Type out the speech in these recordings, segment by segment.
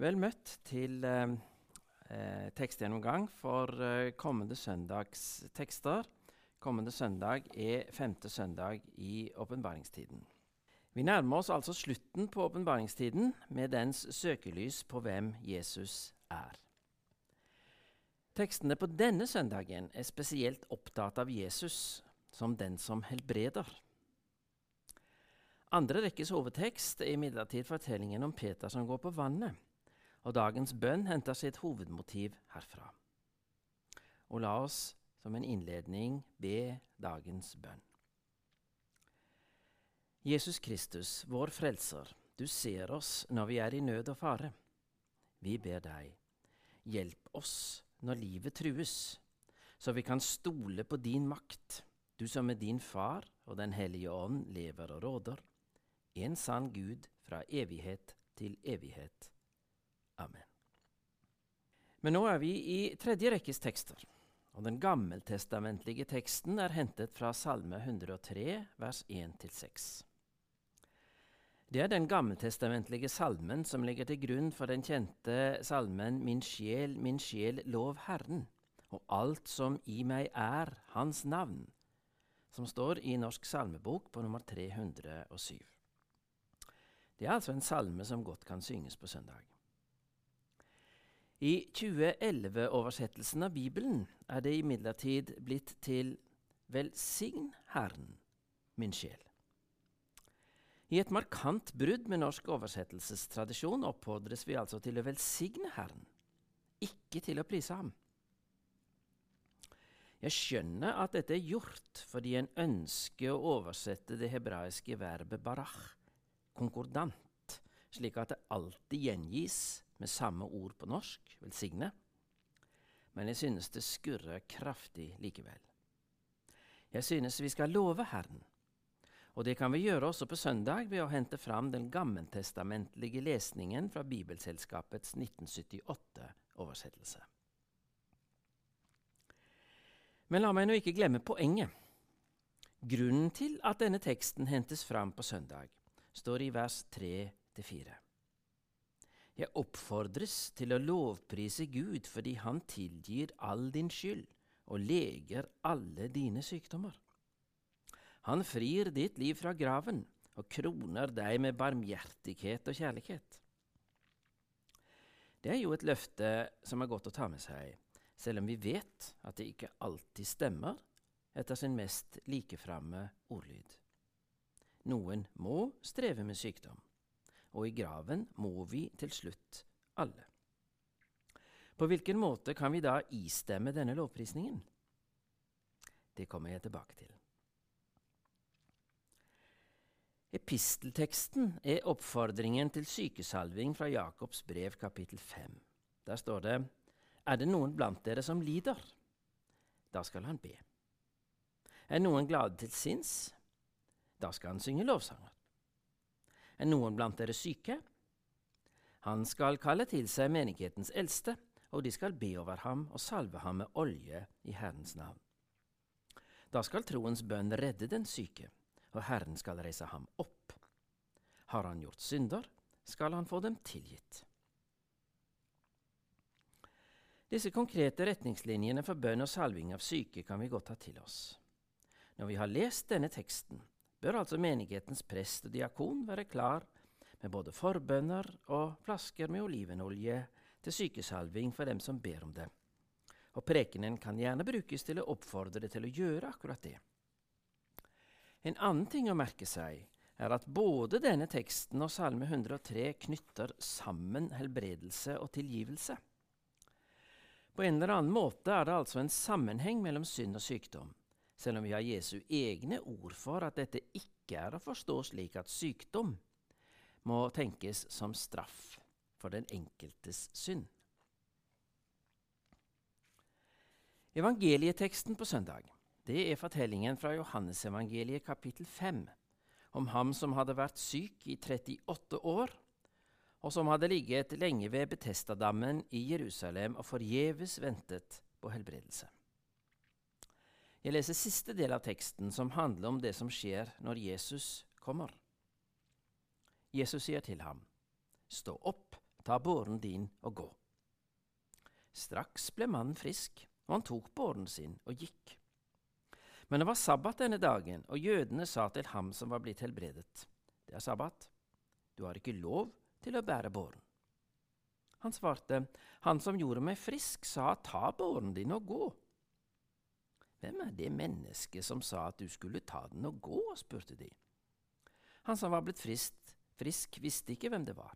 Vel møtt til eh, eh, tekstgjennomgang for eh, kommende søndags tekster. Kommende søndag er femte søndag i åpenbaringstiden. Vi nærmer oss altså slutten på åpenbaringstiden med dens søkelys på hvem Jesus er. Tekstene på denne søndagen er spesielt opptatt av Jesus som den som helbreder. Andre rekkes hovedtekst er imidlertid fortellingen om Peter som går på vannet og dagens bønn henter sitt hovedmotiv herfra. Og la oss som en innledning be dagens bønn. Jesus Kristus, vår Frelser, du ser oss når vi er i nød og fare. Vi ber deg, hjelp oss når livet trues, så vi kan stole på din makt, du som med din Far og Den hellige ånd lever og råder, en sann Gud fra evighet til evighet. Amen. Men nå er vi i tredje rekkes tekster, og den gammeltestamentlige teksten er hentet fra Salme 103, vers 1-6. Det er den gammeltestamentlige salmen som ligger til grunn for den kjente salmen Min sjel, min sjel, lov Herren, og alt som i meg er, Hans navn, som står i Norsk salmebok på nummer 307. Det er altså en salme som godt kan synges på søndag. I 2011-oversettelsen av Bibelen er det imidlertid blitt til Velsign Herren, min sjel. I et markant brudd med norsk oversettelsestradisjon oppfordres vi altså til å velsigne Herren, ikke til å prise ham. Jeg skjønner at dette er gjort fordi en ønsker å oversette det hebraiske verbet barach, konkordant, slik at det alltid gjengis med samme ord på norsk, velsigne, men jeg synes det skurrer kraftig likevel. Jeg synes vi skal love Herren, og det kan vi gjøre også på søndag ved å hente fram den gammeltestamentlige lesningen fra Bibelselskapets 1978-oversettelse. Men la meg nå ikke glemme poenget. Grunnen til at denne teksten hentes fram på søndag, står i vers 3-4. Jeg oppfordres til å lovprise Gud fordi Han tilgir all din skyld og leger alle dine sykdommer. Han frir ditt liv fra graven og kroner deg med barmhjertighet og kjærlighet. Det er jo et løfte som er godt å ta med seg, selv om vi vet at det ikke alltid stemmer etter sin mest likeframme ordlyd. Noen må streve med sykdom og i graven må vi til slutt alle. På hvilken måte kan vi da istemme denne lovprisningen? Det kommer jeg tilbake til. Epistelteksten er oppfordringen til sykesalving fra Jakobs brev kapittel 5. Der står det:" Er det noen blant dere som lider? Da skal han be. Er noen glade til sinns? Da skal han synge lovsanger er noen blant dere syke? Han skal kalle til seg menighetens eldste, og de skal be over ham og salve ham med olje i Herrens navn. Da skal troens bønn redde den syke, og Herren skal reise ham opp. Har han gjort synder, skal han få dem tilgitt. Disse konkrete retningslinjene for bønn og salving av syke kan vi godt ta til oss. Når vi har lest denne teksten, bør altså menighetens prest og diakon være klar med både forbønner og flasker med olivenolje til sykesalving for dem som ber om det. Og prekenen kan gjerne brukes til å oppfordre til å gjøre akkurat det. En annen ting å merke seg er at både denne teksten og Salme 103 knytter sammen helbredelse og tilgivelse. På en eller annen måte er det altså en sammenheng mellom synd og sykdom selv om vi har Jesu egne ord for at dette ikke er å forstå slik at sykdom må tenkes som straff for den enkeltes synd. Evangelieteksten på søndag det er fortellingen fra Johannesevangeliet kapittel 5 om ham som hadde vært syk i 38 år, og som hadde ligget lenge ved Betestadammen i Jerusalem og forgjeves ventet på helbredelse. Jeg leser siste del av teksten, som handler om det som skjer når Jesus kommer. Jesus sier til ham, Stå opp, ta båren din og gå. Straks ble mannen frisk, og han tok båren sin og gikk. Men det var sabbat denne dagen, og jødene sa til ham som var blitt helbredet, det er sabbat, du har ikke lov til å bære båren. Han svarte, han som gjorde meg frisk, sa ta båren din og gå. Hvem er det mennesket som sa at du skulle ta den og gå? spurte de. Han som var blitt frisk, frisk, visste ikke hvem det var,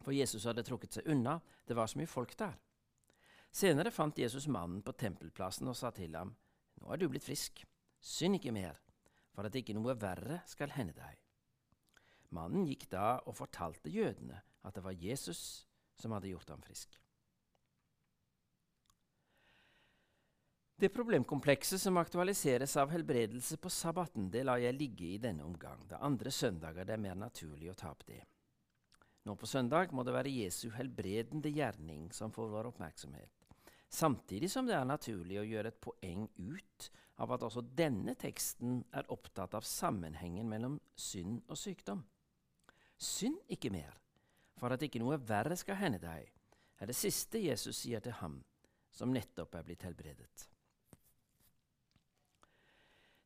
for Jesus hadde trukket seg unna, det var så mye folk der. Senere fant Jesus mannen på tempelplassen og sa til ham, Nå er du blitt frisk, synd ikke mer, for at ikke noe verre skal hende deg. Mannen gikk da og fortalte jødene at det var Jesus som hadde gjort ham frisk. Det problemkomplekset som aktualiseres av helbredelse på sabbaten, det lar jeg ligge i denne omgang. Det andre søndager det er mer naturlig å ta opp det. Nå på søndag må det være Jesu helbredende gjerning som får vår oppmerksomhet, samtidig som det er naturlig å gjøre et poeng ut av at også denne teksten er opptatt av sammenhengen mellom synd og sykdom. Synd ikke mer, for at ikke noe verre skal hende deg, er det siste Jesus sier til ham som nettopp er blitt helbredet.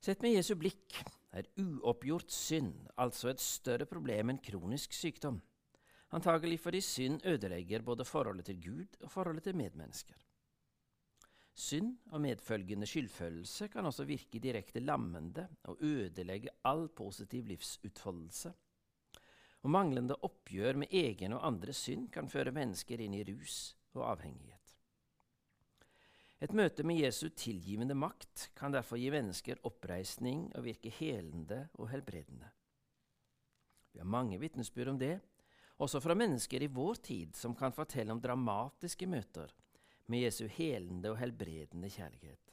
Sett med Jesu blikk er uoppgjort synd altså et større problem enn kronisk sykdom, antagelig fordi synd ødelegger både forholdet til Gud og forholdet til medmennesker. Synd og medfølgende skyldfølelse kan også virke direkte lammende og ødelegge all positiv livsutfoldelse. Og manglende oppgjør med egen og andres synd kan føre mennesker inn i rus og avhengighet. Et møte med Jesu tilgivende makt kan derfor gi mennesker oppreisning og virke helende og helbredende. Vi har mange vitnesbyrd om det, også fra mennesker i vår tid som kan fortelle om dramatiske møter med Jesu helende og helbredende kjærlighet.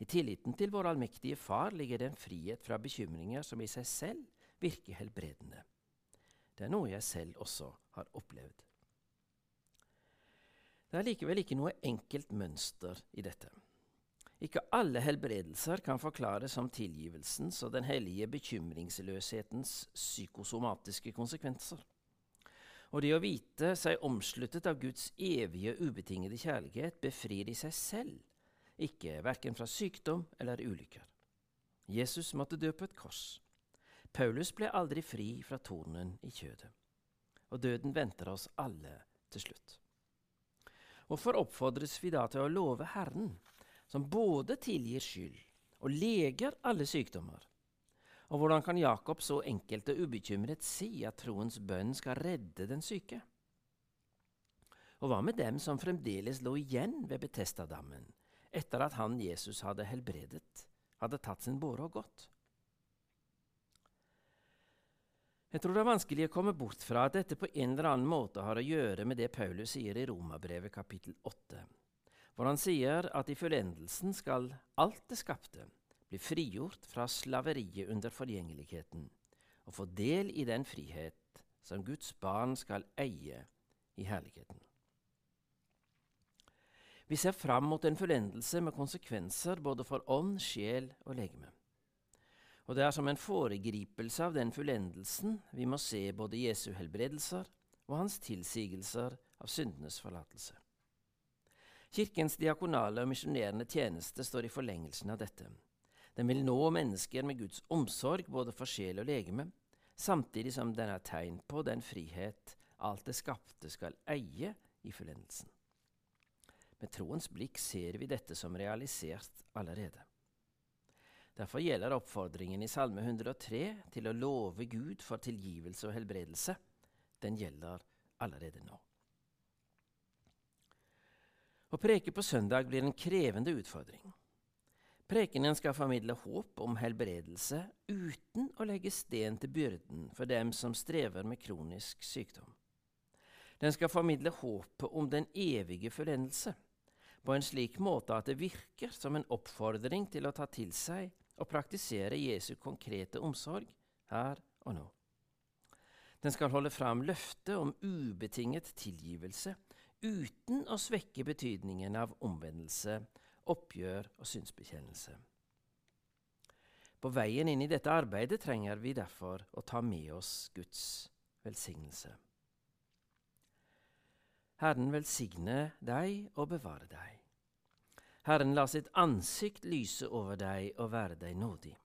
I tilliten til vår allmektige Far ligger det en frihet fra bekymringer som i seg selv virker helbredende. Det er noe jeg selv også har opplevd. Det er likevel ikke noe enkelt mønster i dette. Ikke alle helbredelser kan forklares som tilgivelsens og den hellige bekymringsløshetens psykosomatiske konsekvenser. Og det å vite seg omsluttet av Guds evige, ubetingede kjærlighet befrir i seg selv, ikke verken fra sykdom eller ulykker. Jesus måtte dø på et kors. Paulus ble aldri fri fra tornen i kjødet. Og døden venter oss alle til slutt. Hvorfor oppfordres vi da til å love Herren, som både tilgir skyld og leger alle sykdommer? Og hvordan kan Jakob så enkelt og ubekymret si at troens bønn skal redde den syke? Og hva med dem som fremdeles lå igjen ved Betestadammen, etter at han Jesus hadde helbredet, hadde tatt sin båre og gått? Jeg tror det er vanskelig å komme bort fra at dette på en eller annen måte har å gjøre med det Paulus sier i Romabrevet kapittel 8, hvor han sier at i fullendelsen skal alt det skapte bli frigjort fra slaveriet under forgjengeligheten og få del i den frihet som Guds barn skal eie i herligheten. Vi ser fram mot en fullendelse med konsekvenser både for ånd, sjel og legeme. Og det er som en foregripelse av den fullendelsen vi må se både Jesu helbredelser og hans tilsigelser av syndenes forlatelse. Kirkens diakonale og misjonerende tjeneste står i forlengelsen av dette. Den vil nå mennesker med Guds omsorg både for sjel og legeme, samtidig som den er tegn på den frihet alt det skapte skal eie i fullendelsen. Med troens blikk ser vi dette som realisert allerede. Derfor gjelder oppfordringen i Salme 103 til å love Gud for tilgivelse og helbredelse. Den gjelder allerede nå. Å preke på søndag blir en krevende utfordring. Prekenen skal formidle håp om helbredelse uten å legge sten til byrden for dem som strever med kronisk sykdom. Den skal formidle håpet om den evige fullendelse på en slik måte at det virker som en oppfordring til å ta til seg og praktisere Jesu konkrete omsorg her og nå. Den skal holde fram løftet om ubetinget tilgivelse uten å svekke betydningen av omvendelse, oppgjør og synsbekjennelse. På veien inn i dette arbeidet trenger vi derfor å ta med oss Guds velsignelse. Herren velsigne deg og bevare deg. Herren la sitt ansikt lyse over deg og være deg nådig.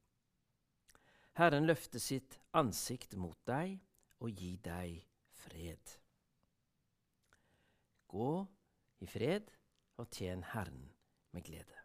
Herren løfte sitt ansikt mot deg og gi deg fred. Gå i fred og tjen Herren med glede.